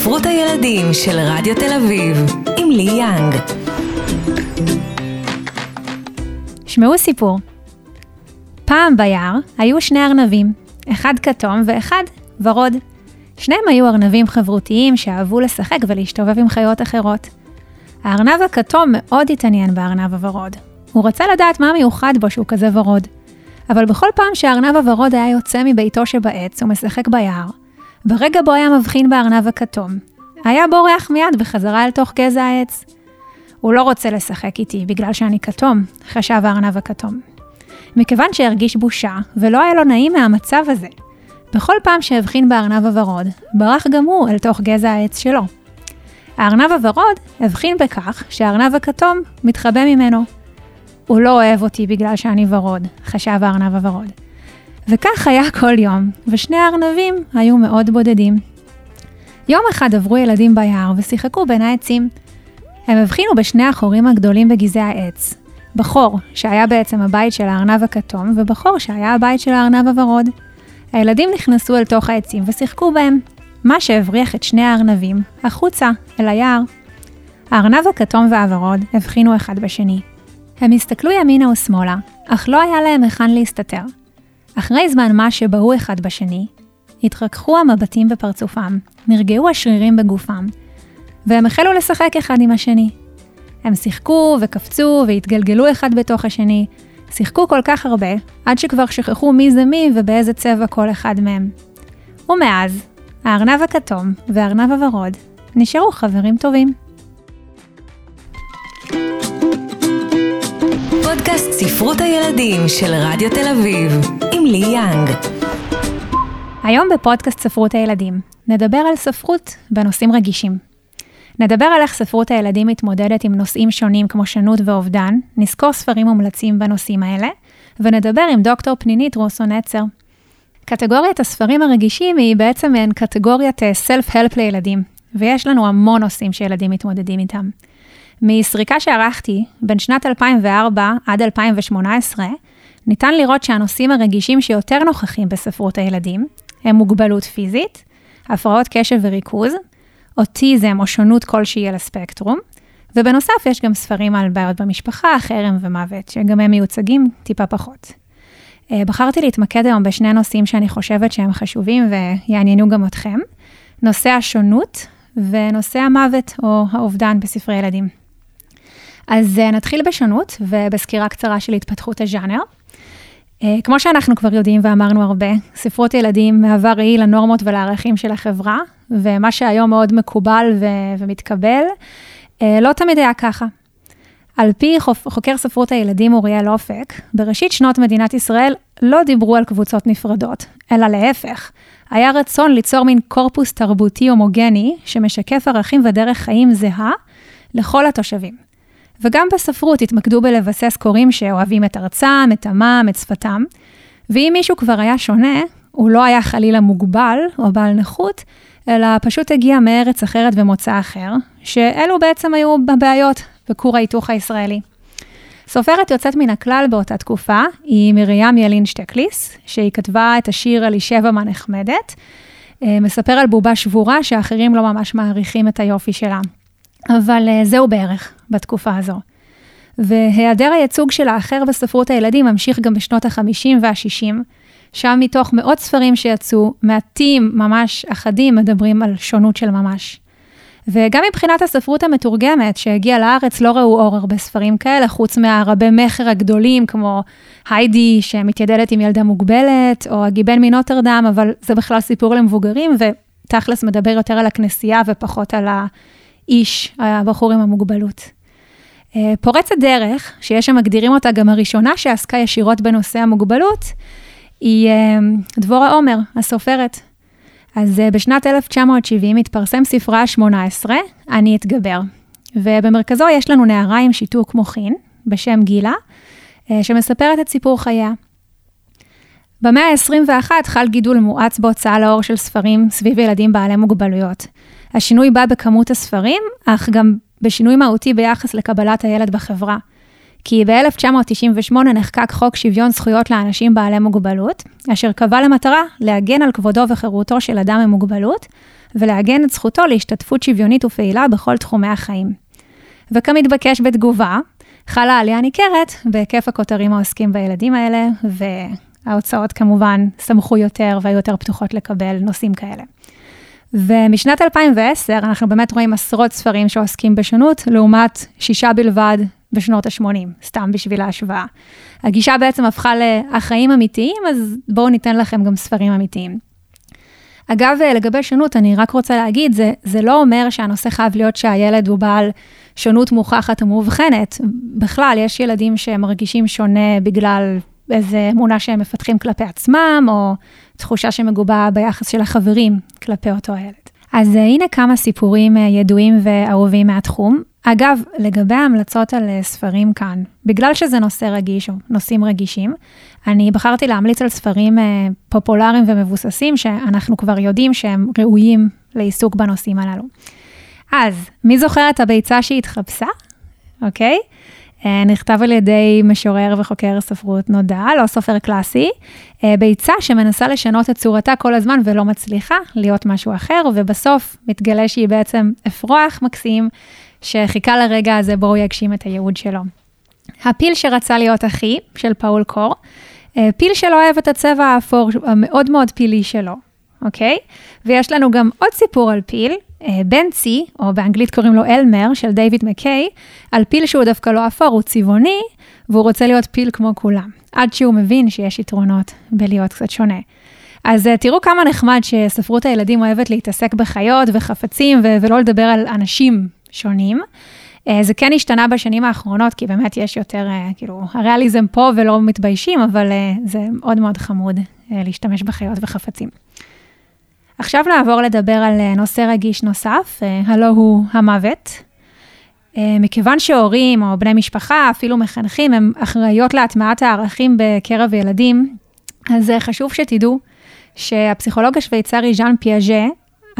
ספרות הילדים של רדיו תל אביב, עם לי יאנג. שמעו סיפור. פעם ביער היו שני ארנבים, אחד כתום ואחד ורוד. שניהם היו ארנבים חברותיים שאהבו לשחק ולהשתובב עם חיות אחרות. הארנב הכתום מאוד התעניין בארנב הוורוד. הוא רצה לדעת מה מיוחד בו שהוא כזה ורוד. אבל בכל פעם שהארנב הוורוד היה יוצא מביתו שבעץ ומשחק ביער, ברגע בו היה מבחין בארנב הכתום, היה בורח מיד בחזרה אל תוך גזע העץ. הוא לא רוצה לשחק איתי בגלל שאני כתום, חשב הארנב הכתום. מכיוון שהרגיש בושה, ולא היה לו נעים מהמצב הזה. בכל פעם שהבחין בארנב הוורוד, ברח גם הוא אל תוך גזע העץ שלו. הארנב הוורוד הבחין בכך שהארנב הכתום מתחבא ממנו. הוא לא אוהב אותי בגלל שאני ורוד, חשב הארנב הוורוד. וכך היה כל יום, ושני הארנבים היו מאוד בודדים. יום אחד עברו ילדים ביער ושיחקו בין העצים. הם הבחינו בשני החורים הגדולים בגזעי העץ. בחור, שהיה בעצם הבית של הארנב הכתום, ובחור שהיה הבית של הארנב הוורוד. הילדים נכנסו אל תוך העצים ושיחקו בהם, מה שהבריח את שני הארנבים החוצה, אל היער. הארנב הכתום והוורוד הבחינו אחד בשני. הם הסתכלו ימינה ושמאלה, אך לא היה להם היכן להסתתר. אחרי זמן מה שבהו אחד בשני, התרככו המבטים בפרצופם, נרגעו השרירים בגופם, והם החלו לשחק אחד עם השני. הם שיחקו וקפצו והתגלגלו אחד בתוך השני, שיחקו כל כך הרבה, עד שכבר שכחו מי זה מי ובאיזה צבע כל אחד מהם. ומאז, הארנב הכתום והארנב הוורוד נשארו חברים טובים. פודקאסט ספרות הילדים של רדיו תל אביב, עם לי יאנג. היום בפודקאסט ספרות הילדים נדבר על ספרות בנושאים רגישים. נדבר על איך ספרות הילדים מתמודדת עם נושאים שונים כמו שונות ואובדן, נזכור ספרים מומלצים בנושאים האלה, ונדבר עם דוקטור פנינית רוסו נצר. קטגוריית הספרים הרגישים היא בעצם מעין קטגוריית סלף-הלפ לילדים, ויש לנו המון נושאים שילדים מתמודדים איתם. מסריקה שערכתי בין שנת 2004 עד 2018, ניתן לראות שהנושאים הרגישים שיותר נוכחים בספרות הילדים הם מוגבלות פיזית, הפרעות קשב וריכוז, אוטיזם או שונות כלשהי על הספקטרום, ובנוסף יש גם ספרים על בעיות במשפחה, חרם ומוות, שגם הם מיוצגים טיפה פחות. אה, בחרתי להתמקד היום בשני נושאים שאני חושבת שהם חשובים ויעניינו גם אתכם, נושא השונות ונושא המוות או האובדן בספרי ילדים. אז אה, נתחיל בשונות ובסקירה קצרה של התפתחות הז'אנר. אה, כמו שאנחנו כבר יודעים ואמרנו הרבה, ספרות ילדים מהווה ראי לנורמות ולערכים של החברה, ומה שהיום מאוד מקובל ו- ומתקבל, אה, לא תמיד היה ככה. על פי חוקר ספרות הילדים אוריאל אופק, בראשית שנות מדינת ישראל לא דיברו על קבוצות נפרדות, אלא להפך. היה רצון ליצור מין קורפוס תרבותי הומוגני, שמשקף ערכים ודרך חיים זהה לכל התושבים. וגם בספרות התמקדו בלבסס קוראים שאוהבים את ארצם, את עמם, את שפתם. ואם מישהו כבר היה שונה, הוא לא היה חלילה מוגבל או בעל נכות, אלא פשוט הגיע מארץ אחרת ומוצא אחר, שאלו בעצם היו הבעיות בכור ההיתוך הישראלי. סופרת יוצאת מן הכלל באותה תקופה היא מרים ילין שטקליס, שהיא כתבה את השיר אלישבע מה נחמדת, אה, מספר על בובה שבורה שאחרים לא ממש מעריכים את היופי שלה. אבל אה, זהו בערך בתקופה הזו. והיעדר הייצוג של האחר בספרות הילדים ממשיך גם בשנות ה-50 וה-60, שם מתוך מאות ספרים שיצאו, מעטים, ממש אחדים, מדברים על שונות של ממש. וגם מבחינת הספרות המתורגמת שהגיעה לארץ, לא ראו אור הרבה ספרים כאלה, חוץ מהרבי מכר הגדולים, כמו היידי שמתיידדת עם ילדה מוגבלת, או הגיבן מנוטרדם, אבל זה בכלל סיפור למבוגרים, ותכלס מדבר יותר על הכנסייה ופחות על האיש, הבחור עם המוגבלות. אה, פורצת דרך, שיש שמגדירים אותה גם הראשונה שעסקה ישירות בנושא המוגבלות, היא אה, דבורה עומר, הסופרת. אז אה, בשנת 1970 התפרסם ספרה ה-18, אני אתגבר. ובמרכזו יש לנו נערה עם שיתוק מוחין, בשם גילה, שמספרת את סיפור חייה. במאה ה-21 חל גידול מואץ בהוצאה לאור של ספרים סביב ילדים בעלי מוגבלויות. השינוי בא בכמות הספרים, אך גם בשינוי מהותי ביחס לקבלת הילד בחברה. כי ב-1998 נחקק חוק שוויון זכויות לאנשים בעלי מוגבלות, אשר קבע למטרה להגן על כבודו וחירותו של אדם עם מוגבלות, ולעגן את זכותו להשתתפות שוויונית ופעילה בכל תחומי החיים. וכמתבקש בתגובה, חלה עלייה ניכרת בהיקף הכותרים העוסקים בילדים האלה, וההוצאות כמובן שמחו יותר והיו יותר פתוחות לקבל נושאים כאלה. ומשנת 2010 אנחנו באמת רואים עשרות ספרים שעוסקים בשונות, לעומת שישה בלבד בשנות ה-80, סתם בשביל ההשוואה. הגישה בעצם הפכה לאחראים אמיתיים, אז בואו ניתן לכם גם ספרים אמיתיים. אגב, לגבי שונות, אני רק רוצה להגיד, זה, זה לא אומר שהנושא חייב להיות שהילד הוא בעל שונות מוכחת ומאובחנת. בכלל, יש ילדים שמרגישים שונה בגלל איזו אמונה שהם מפתחים כלפי עצמם, או תחושה שמגובה ביחס של החברים כלפי אותו הילד. אז הנה כמה סיפורים אה, ידועים ואהובים מהתחום. אגב, לגבי ההמלצות על אה, ספרים כאן, בגלל שזה נושא רגיש או נושאים רגישים, אני בחרתי להמליץ על ספרים אה, פופולריים ומבוססים שאנחנו כבר יודעים שהם ראויים לעיסוק בנושאים הללו. אז, מי זוכר את הביצה שהתחפשה? אוקיי? אה, נכתב על ידי משורר וחוקר ספרות נודע, לא סופר קלאסי, אה, ביצה שמנסה לשנות את צורתה כל הזמן ולא מצליחה להיות משהו אחר, ובסוף מתגלה שהיא בעצם אפרוח מקסים, שחיכה לרגע הזה בו הוא יגשים את הייעוד שלו. הפיל שרצה להיות אחי, של פאול קור, אה, פיל שלא אוהב את הצבע האפור המאוד מאוד פילי שלו, אוקיי? ויש לנו גם עוד סיפור על פיל, אה, בנצי, או באנגלית קוראים לו אלמר, של דיוויד מקיי, על פיל שהוא דווקא לא אפור, הוא צבעוני, והוא רוצה להיות פיל כמו כולם, עד שהוא מבין שיש יתרונות בלהיות קצת שונה. אז אה, תראו כמה נחמד שספרות הילדים אוהבת להתעסק בחיות וחפצים ו- ולא לדבר על אנשים שונים. אה, זה כן השתנה בשנים האחרונות, כי באמת יש יותר, כאילו, הריאליזם פה ולא מתביישים, אבל זה מאוד מאוד חמוד להשתמש בחיות וחפצים. עכשיו נעבור לדבר על אה, נושא רגיש נוסף, אה, הלו הוא המוות. אה, מכיוון שהורים או בני משפחה, אפילו מחנכים, הם אחראיות להטמעת הערכים בקרב ילדים, אז חשוב שתדעו שהפסיכולוג השוויצרי ז'אן פיאז'ה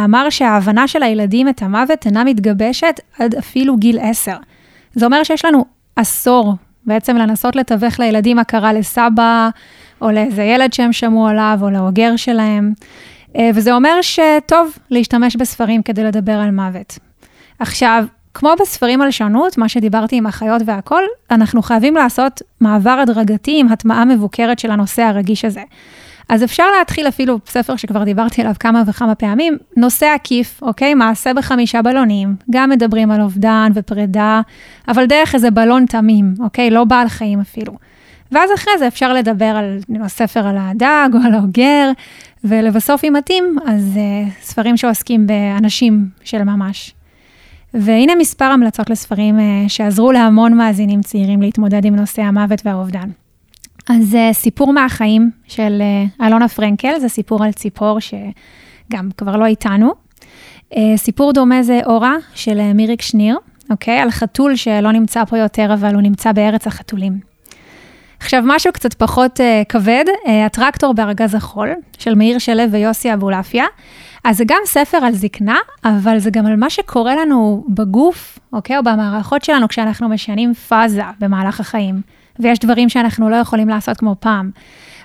אמר שההבנה של הילדים את המוות אינה מתגבשת עד אפילו גיל עשר. זה אומר שיש לנו עשור בעצם לנסות לתווך לילדים הכרה לסבא, או לאיזה ילד שהם שמעו עליו, או לאוגר שלהם. אה, וזה אומר שטוב להשתמש בספרים כדי לדבר על מוות. עכשיו, כמו בספרים על שונות, מה שדיברתי עם החיות והכול, אנחנו חייבים לעשות מעבר הדרגתי עם הטמעה מבוקרת של הנושא הרגיש הזה. אז אפשר להתחיל אפילו ספר שכבר דיברתי עליו כמה וכמה פעמים, נושא עקיף, אוקיי? מעשה בחמישה בלונים, גם מדברים על אובדן ופרידה, אבל דרך איזה בלון תמים, אוקיי? לא בעל חיים אפילו. ואז אחרי זה אפשר לדבר על ספר על הדג או על האוגר, ולבסוף, אם מתאים, אז uh, ספרים שעוסקים באנשים של ממש. והנה מספר המלצות לספרים uh, שעזרו להמון מאזינים צעירים להתמודד עם נושא המוות והאובדן. אז uh, סיפור מהחיים של uh, אלונה פרנקל, זה סיפור על ציפור שגם כבר לא איתנו. Uh, סיפור דומה זה אורה של uh, מיריק שניר, אוקיי? על חתול שלא נמצא פה יותר, אבל הוא נמצא בארץ החתולים. עכשיו, משהו קצת פחות uh, כבד, uh, הטרקטור בארגז החול, של מאיר שלו ויוסי אבולעפיה. אז זה גם ספר על זקנה, אבל זה גם על מה שקורה לנו בגוף, אוקיי, או במערכות שלנו כשאנחנו משנים פאזה במהלך החיים, ויש דברים שאנחנו לא יכולים לעשות כמו פעם.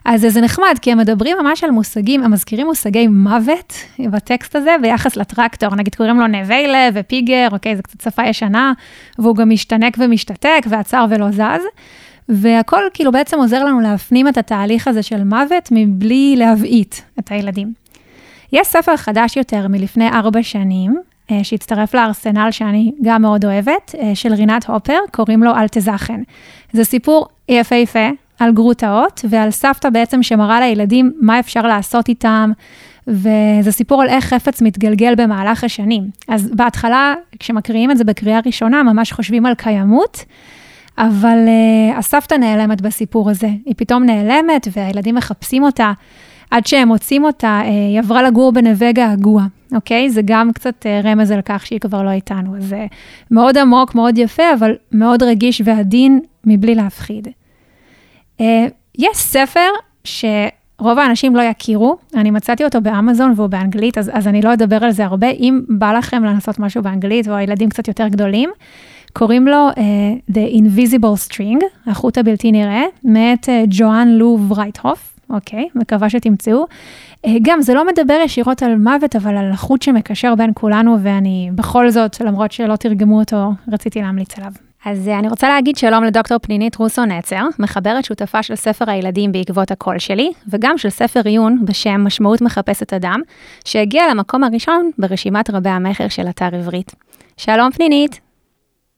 אז זה נחמד, כי הם מדברים ממש על מושגים, הם מזכירים מושגי מוות בטקסט הזה ביחס לטרקטור, נגיד קוראים לו נביילה ופיגר, אוקיי, זו קצת שפה ישנה, והוא גם משתנק ומשתתק ועצר ולא זז. והכל כאילו בעצם עוזר לנו להפנים את התהליך הזה של מוות מבלי להבעיט את הילדים. יש ספר חדש יותר מלפני ארבע שנים, אה, שהצטרף לארסנל שאני גם מאוד אוהבת, אה, של רינת הופר, קוראים לו אל תזכן. זה סיפור יפהפה על גרוטאות ועל סבתא בעצם שמראה לילדים מה אפשר לעשות איתם, וזה סיפור על איך חפץ מתגלגל במהלך השנים. אז בהתחלה, כשמקריאים את זה בקריאה ראשונה, ממש חושבים על קיימות. אבל uh, הסבתא נעלמת בסיפור הזה. היא פתאום נעלמת והילדים מחפשים אותה. עד שהם מוצאים אותה, uh, היא עברה לגור בנווה געגוע, אוקיי? זה גם קצת uh, רמז על כך שהיא כבר לא איתנו. אז זה מאוד עמוק, מאוד יפה, אבל מאוד רגיש ועדין מבלי להפחיד. Uh, יש ספר שרוב האנשים לא יכירו, אני מצאתי אותו באמזון והוא באנגלית, אז, אז אני לא אדבר על זה הרבה. אם בא לכם לנסות משהו באנגלית, או הילדים קצת יותר גדולים, קוראים לו uh, The Invisible String, החוט הבלתי נראה, מאת uh, ג'ואן לו ורייטהוף, אוקיי, מקווה שתמצאו. Uh, גם זה לא מדבר ישירות על מוות, אבל על החוט שמקשר בין כולנו, ואני בכל זאת, למרות שלא תרגמו אותו, רציתי להמליץ עליו. אז אני רוצה להגיד שלום לדוקטור פנינית רוסו נצר, מחברת שותפה של ספר הילדים בעקבות הקול שלי, וגם של ספר עיון בשם משמעות מחפשת אדם, שהגיע למקום הראשון ברשימת רבי המכר של אתר עברית. שלום פנינית.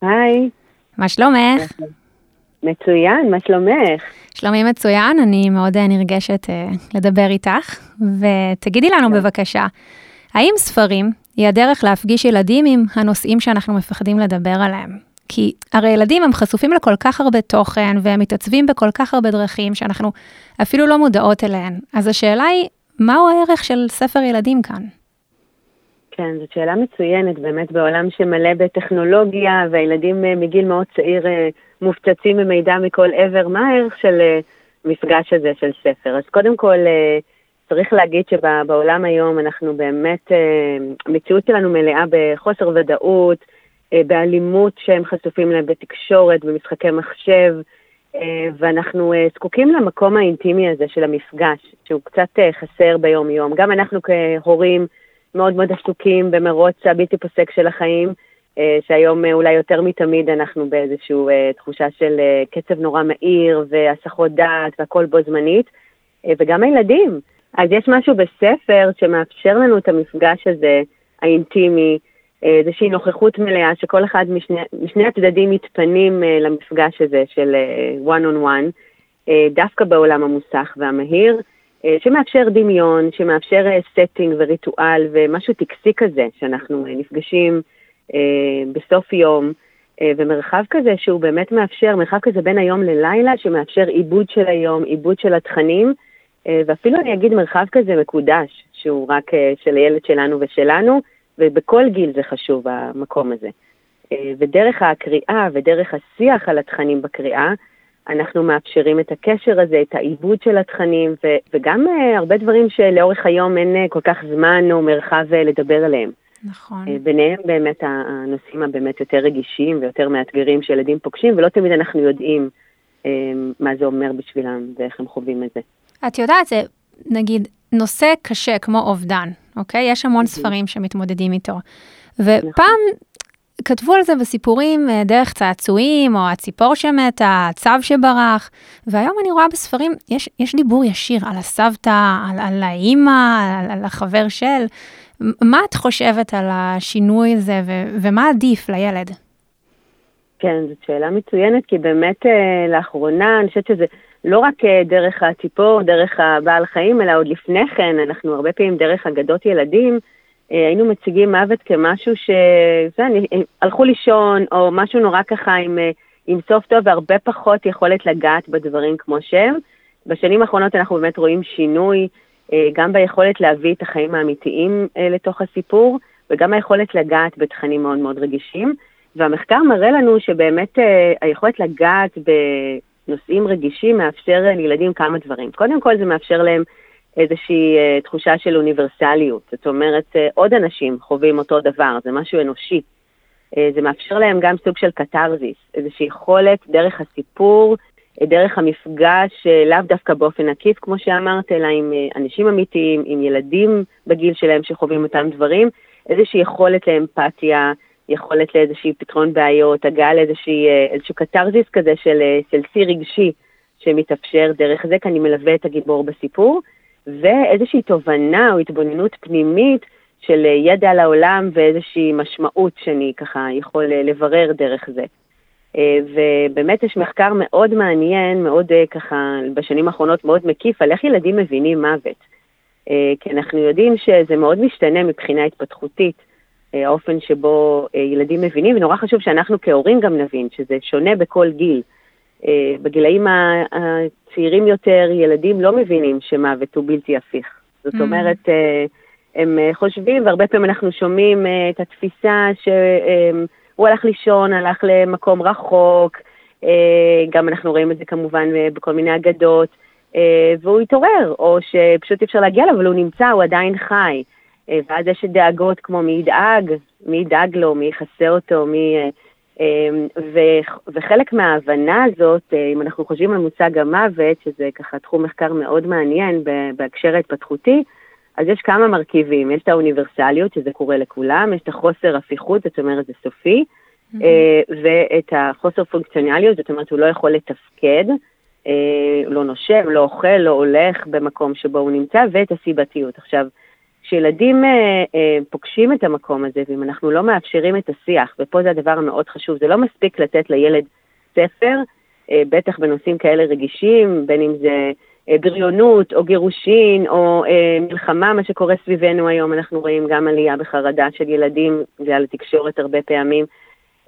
היי. מה שלומך? מצוין, מה שלומך? שלומי מצוין, אני מאוד נרגשת uh, לדבר איתך, ותגידי לנו בבקשה, האם ספרים היא הדרך להפגיש ילדים עם הנושאים שאנחנו מפחדים לדבר עליהם? כי הרי ילדים הם חשופים לכל כך הרבה תוכן והם מתעצבים בכל כך הרבה דרכים שאנחנו אפילו לא מודעות אליהן. אז השאלה היא, מהו הערך של ספר ילדים כאן? כן, זאת שאלה מצוינת, באמת בעולם שמלא בטכנולוגיה והילדים אה, מגיל מאוד צעיר אה, מופצצים במידע מכל עבר, מה הערך של אה, מפגש הזה של ספר? אז קודם כל, צריך להגיד שבעולם היום אנחנו באמת, המציאות שלנו מלאה בחוסר ודאות, באלימות שהם חשופים להם בתקשורת, במשחקי מחשב, ואנחנו זקוקים למקום האינטימי הזה של המפגש, שהוא קצת חסר ביום-יום. גם אנחנו כהורים מאוד מאוד עסוקים במרוץ הבלתי פוסק של החיים, שהיום אולי יותר מתמיד אנחנו באיזושהי תחושה של קצב נורא מהיר והסחות דעת והכל בו זמנית, וגם הילדים. אז יש משהו בספר שמאפשר לנו את המפגש הזה, האינטימי, איזושהי נוכחות מלאה שכל אחד משני, משני הצדדים מתפנים למפגש הזה של one on one, דווקא בעולם המוסך והמהיר, שמאפשר דמיון, שמאפשר setting וריטואל ומשהו טקסי כזה, שאנחנו uh, נפגשים בסוף יום, ומרחב כזה שהוא באמת מאפשר, מרחב כזה בין היום ללילה, שמאפשר עיבוד של היום, עיבוד של התכנים, ואפילו אני אגיד מרחב כזה מקודש, שהוא רק של הילד שלנו ושלנו, ובכל גיל זה חשוב המקום הזה. אה, ודרך הקריאה ודרך השיח על התכנים בקריאה, אנחנו מאפשרים את הקשר הזה, את העיבוד של התכנים, ו- וגם uh, הרבה דברים שלאורך היום אין uh, כל כך זמן או מרחב uh, לדבר עליהם. נכון. Uh, ביניהם באמת הנושאים הבאמת יותר רגישים ויותר מאתגרים שילדים פוגשים, ולא תמיד אנחנו יודעים uh, מה זה אומר בשבילם ואיך הם חווים את זה. את יודעת, זה נגיד נושא קשה כמו אובדן, אוקיי? יש המון ספרים שמתמודדים איתו. ופעם כתבו על זה בסיפורים אה, דרך צעצועים, או הציפור שמתה, הצו שברח, והיום אני רואה בספרים, יש, יש דיבור ישיר על הסבתא, על, על האימא, על, על החבר של. מה את חושבת על השינוי הזה, ו, ומה עדיף לילד? כן, זאת שאלה מצוינת, כי באמת אה, לאחרונה, אני חושבת שזה לא רק אה, דרך הציפור, דרך הבעל חיים, אלא עוד לפני כן, אנחנו הרבה פעמים דרך אגדות ילדים, היינו מציגים מוות כמשהו ש... זה, אני, הלכו לישון, או משהו נורא ככה עם, אה, עם סוף טוב והרבה פחות יכולת לגעת בדברים כמו שהם. בשנים האחרונות אנחנו באמת רואים שינוי גם ביכולת להביא את החיים האמיתיים לתוך הסיפור, וגם היכולת לגעת בתכנים מאוד מאוד רגישים. והמחקר מראה לנו שבאמת היכולת לגעת נושאים רגישים מאפשר לילדים כמה דברים. קודם כל זה מאפשר להם איזושהי uh, תחושה של אוניברסליות. זאת אומרת, uh, עוד אנשים חווים אותו דבר, זה משהו אנושי. Uh, זה מאפשר להם גם סוג של קתרזיס, איזושהי יכולת דרך הסיפור, דרך המפגש, לאו דווקא באופן עקיף, כמו שאמרת, אלא עם אנשים אמיתיים, עם ילדים בגיל שלהם שחווים אותם דברים, איזושהי יכולת לאמפתיה, יכולת לאיזשהי פתרון בעיות, הגעה לאיזשהו קתרזיס כזה של, אה, של שיא רגשי שמתאפשר דרך זה, כי אני מלווה את הגיבור בסיפור, ואיזושהי תובנה או התבוננות פנימית של אה, ידע על העולם ואיזושהי משמעות שאני ככה יכול אה, לברר דרך זה. ובאמת יש מחקר מאוד מעניין, מאוד ככה בשנים האחרונות מאוד מקיף על איך ילדים מבינים מוות. כי אנחנו יודעים שזה מאוד משתנה מבחינה התפתחותית. אה, האופן שבו אה, ילדים מבינים, ונורא חשוב שאנחנו כהורים גם נבין שזה שונה בכל גיל. אה, בגילאים הצעירים יותר, ילדים לא מבינים שמוות הוא בלתי הפיך. זאת mm. אומרת, הם חושבים, והרבה פעמים אנחנו שומעים את התפיסה שהוא הלך לישון, הלך למקום רחוק, גם אנחנו רואים את זה כמובן בכל מיני אגדות, והוא התעורר, או שפשוט אי אפשר להגיע אליו, אבל הוא נמצא, הוא עדיין חי. אה, ואז יש דאגות כמו מי ידאג, מי ידאג לו, מי יכסה אותו, מי... אה, אה, וחלק מההבנה הזאת, אם אנחנו חושבים על מושג המוות, שזה ככה תחום מחקר מאוד מעניין בהקשר ההתפתחותי, אז יש כמה מרכיבים, יש את האוניברסליות, שזה קורה לכולם, יש את החוסר הפיכות, זאת אומרת זה סופי, mm-hmm. ואת החוסר פונקציונליות, זאת אומרת הוא לא יכול לתפקד, הוא לא נושב, לא אוכל, לא הולך במקום שבו הוא נמצא, ואת הסיבתיות. עכשיו, כשילדים אה, אה, פוגשים את המקום הזה, ואם אנחנו לא מאפשרים את השיח, ופה זה הדבר המאוד חשוב, זה לא מספיק לתת לילד ספר, אה, בטח בנושאים כאלה רגישים, בין אם זה אה, בריונות או גירושין או אה, מלחמה, מה שקורה סביבנו היום, אנחנו רואים גם עלייה בחרדה של ילדים בגלל התקשורת הרבה פעמים,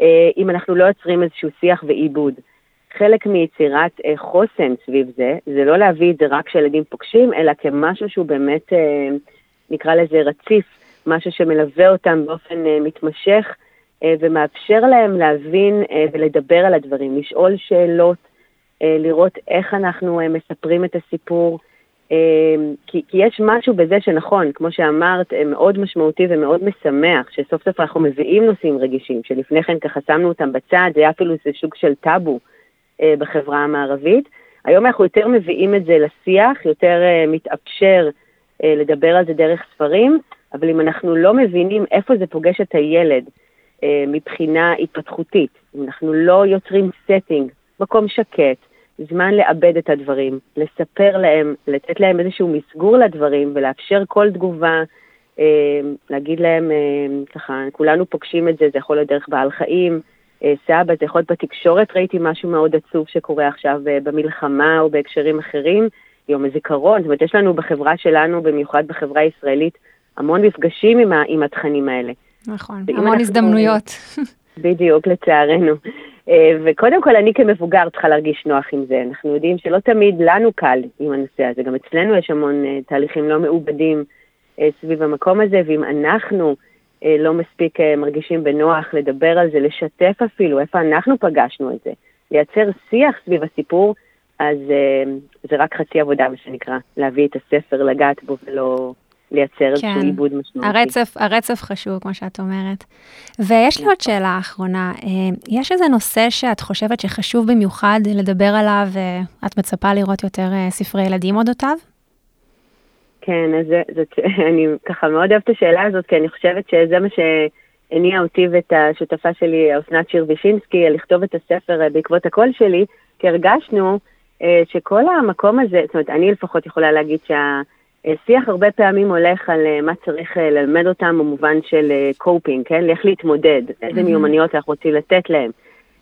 אה, אם אנחנו לא יוצרים איזשהו שיח ועיבוד. חלק מיצירת אה, חוסן סביב זה, זה לא להביא את זה רק כשילדים פוגשים, אלא כמשהו שהוא באמת... אה, נקרא לזה רציף, משהו שמלווה אותם באופן uh, מתמשך uh, ומאפשר להם להבין uh, ולדבר על הדברים, לשאול שאלות, לראות איך אנחנו מספרים את הסיפור. כי, כי יש משהו בזה שנכון, כמו שאמרת, מאוד משמעותי ומאוד משמח, שסוף סוף אנחנו מביאים נושאים רגישים, שלפני כן ככה שמנו אותם בצד, זה היה אפילו איזה שוק של טאבו בחברה המערבית. היום אנחנו יותר מביאים את זה לשיח, יותר מתאפשר אה, לדבר על זה דרך ספרים, אבל אם אנחנו לא מבינים איפה זה פוגש את הילד אה, מבחינה התפתחותית, אם אנחנו לא יוצרים setting, מקום שקט, זמן לעבד את הדברים, לספר להם, לתת להם איזשהו מסגור לדברים ולאפשר כל תגובה, אה, להגיד להם, ככה, כולנו פוגשים את זה, זה יכול להיות דרך בעל חיים, סבא, זה יכול להיות בתקשורת, ראיתי משהו מאוד עצוב שקורה עכשיו במלחמה או בהקשרים אחרים, יום הזיכרון, זאת אומרת, יש לנו בחברה שלנו, במיוחד בחברה הישראלית, המון מפגשים עם, ה, עם התכנים האלה. נכון, המון אנחנו, הזדמנויות. בדיוק, לצערנו. אה, וקודם כל, אני כמבוגר צריכה להרגיש נוח עם זה. אנחנו יודעים שלא תמיד לנו קל עם הנושא הזה, גם אצלנו יש המון uh, תהליכים לא מעובדים uh, סביב המקום הזה, ואם אנחנו לא מספיק מרגישים בנוח לדבר על זה, לשתף אפילו איפה אנחנו פגשנו את זה, לייצר שיח סביב הסיפור, אז uh, זה רק חצי עבודה, מה שנקרא, להביא את הספר, לגעת בו ולא לייצר כן. איזשהו עיבוד משמעותי. הרצף, הרצף חשוב, כמו שאת אומרת. ויש לי עוד נכון. שאלה אחרונה, uh, יש איזה נושא שאת חושבת שחשוב במיוחד לדבר עליו, ואת uh, מצפה לראות יותר uh, ספרי ילדים אודותיו? כן, אז זאת, אני ככה מאוד אוהבת את השאלה הזאת, כי אני חושבת שזה מה שהניע אותי ואת השותפה שלי, אסנת שיר וישינסקי, לכתוב את הספר בעקבות הקול שלי, כי הרגשנו אה, שכל המקום הזה, זאת אומרת, אני לפחות יכולה להגיד שהשיח הרבה פעמים הולך על אה, מה צריך אה, ללמד אותם במובן של coping, כן? איך להתמודד, איזה מיומנויות אנחנו רוצים לתת להם.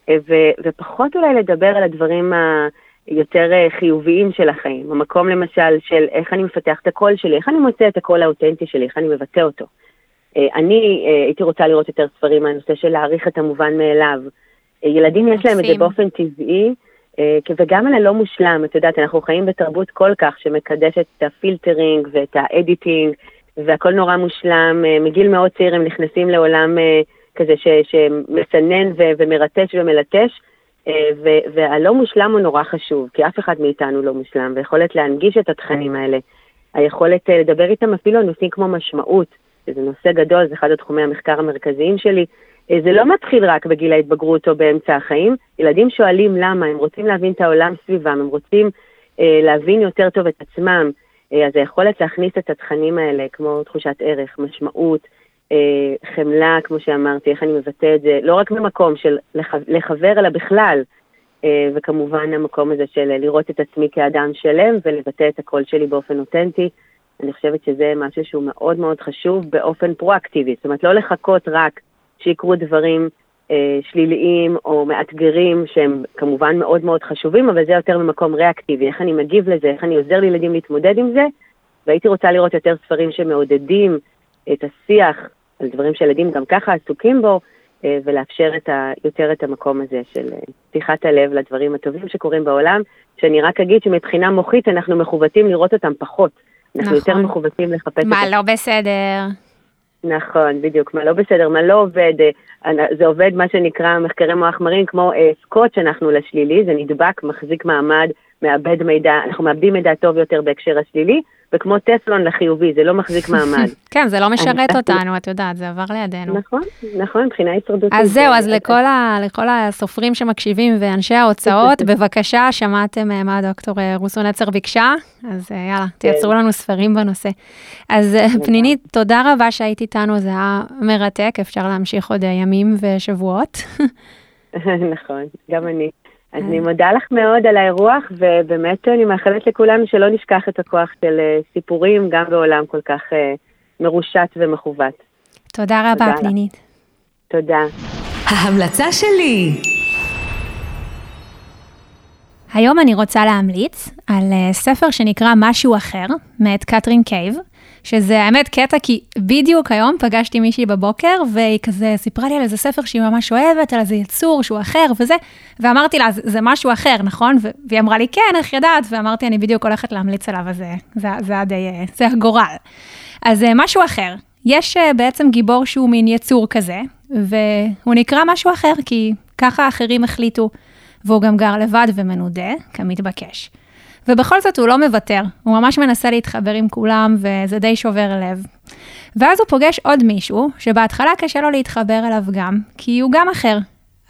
ו- ופחות אולי לדבר על הדברים היותר חיוביים של החיים. המקום למשל של איך אני מפתח את הקול שלי, איך אני מוצא את הקול האותנטי שלי, איך אני מבטא אותו. אני הייתי רוצה לראות יותר ספרים מהנושא של להעריך את המובן מאליו. ילדים יש להם את זה באופן טבעי, אה, וגם על הלא מושלם, את יודעת, אנחנו חיים בתרבות כל כך שמקדשת את ה filtering ואת ה editing, והכל נורא מושלם, אה, מגיל מאוד צעיר הם נכנסים לעולם אה, כזה ש, שמסנן ו, ומרטש ומלטש, והלא מושלם הוא נורא חשוב, כי אף אחד מאיתנו לא מושלם, ויכולת להנגיש את התכנים האלה, היכולת לדבר איתם אפילו על נושאים כמו משמעות, שזה נושא גדול, זה אחד התחומי המחקר המרכזיים שלי, אה, זה לא מתחיל רק בגיל ההתבגרות או באמצע החיים, ילדים שואלים למה, הם רוצים להבין את העולם סביבם, הם רוצים אה, להבין יותר טוב את עצמם, אה, אז היכולת להכניס את התכנים האלה, כמו תחושת ערך, משמעות, אה, חמלה, כמו שאמרתי, איך אני מבטא את זה, לא רק במקום של לח, לחבר, אלא בכלל, אה, וכמובן המקום הזה של לראות את עצמי כאדם שלם ולבטא את הקול שלי באופן אותנטי. אני חושבת שזה משהו שהוא מאוד מאוד חשוב באופן פרואקטיבי, זאת אומרת לא לחכות רק שיקרו דברים אה, שליליים או מאתגרים שהם כמובן מאוד מאוד חשובים, אבל זה יותר ממקום ריאקטיבי, איך אני מגיב לזה, איך אני עוזר לילדים להתמודד עם זה, והייתי רוצה לראות יותר ספרים שמעודדים את השיח על דברים שילדים גם ככה עסוקים בו, אה, ולאפשר את ה, יותר את המקום הזה של אה, פתיחת הלב לדברים הטובים שקורים בעולם, שאני רק אגיד שמבחינה מוחית אנחנו מכוותים לראות אותם פחות. אנחנו נכון. יותר מכוותים לחפש... מה לא בסדר? נכון, בדיוק, מה לא בסדר, מה לא עובד, אה, זה עובד מה שנקרא מחקרי מוח מרים כמו אה, סקוט שאנחנו לשלילי, זה נדבק, מחזיק מעמד, מאבד מידע, אנחנו מאבדים מידע טוב יותר בהקשר השלילי, וכמו טפלון לחיובי, זה לא מחזיק מעמד. כן, זה לא משרת אותנו, את יודעת, זה עבר לידינו. נכון, נכון, מבחינה הישרדותית. אז זהו, אז לכל, ה, לכל הסופרים שמקשיבים ואנשי ההוצאות, בבקשה, שמעתם אה, מה דוקטור אה, רוסו נצר ביקשה, אז אה, יאללה, כן. תייצרו לנו ספרים בנושא. אז פנינית, תודה רבה שהיית איתנו, זה היה מרתק, אפשר להמשיך עוד ימים ושבועות. נכון, גם אני. אז אני מודה לך מאוד על האירוח, ובאמת אני מאחלת לכולנו שלא נשכח את הכוח של סיפורים, גם בעולם כל כך מרושת ומכוות. תודה רבה, פנינית. תודה. ההמלצה שלי. היום אני רוצה להמליץ על ספר שנקרא משהו אחר, מאת קטרין קייב. שזה האמת קטע, כי בדיוק היום פגשתי מישהי בבוקר, והיא כזה סיפרה לי על איזה ספר שהיא ממש אוהבת, על איזה יצור שהוא אחר וזה, ואמרתי לה, זה, משהו אחר, נכון? והיא אמרה לי, כן, איך ידעת? ואמרתי, אני בדיוק הולכת להמליץ עליו, אז זה, זה, די, זה הגורל. אז משהו אחר. יש בעצם גיבור שהוא מין יצור כזה, והוא נקרא משהו אחר, כי ככה האחרים החליטו, והוא גם גר לבד ומנודה, כמתבקש. ובכל זאת הוא לא מוותר, הוא ממש מנסה להתחבר עם כולם, וזה די שובר לב. ואז הוא פוגש עוד מישהו, שבהתחלה קשה לו להתחבר אליו גם, כי הוא גם אחר.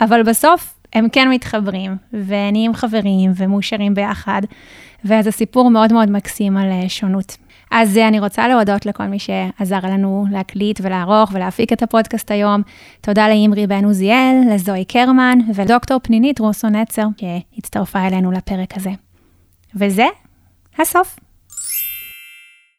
אבל בסוף הם כן מתחברים, ונהיים חברים, ומאושרים ביחד, וזה סיפור מאוד מאוד מקסים על שונות. אז אני רוצה להודות לכל מי שעזר לנו להקליט ולערוך ולהפיק את הפודקאסט היום. תודה לאמרי בן עוזיאל, לזוהי קרמן ולדוקטור פנינית רוסו נצר, שהצטרפה אלינו לפרק הזה. וזה הסוף.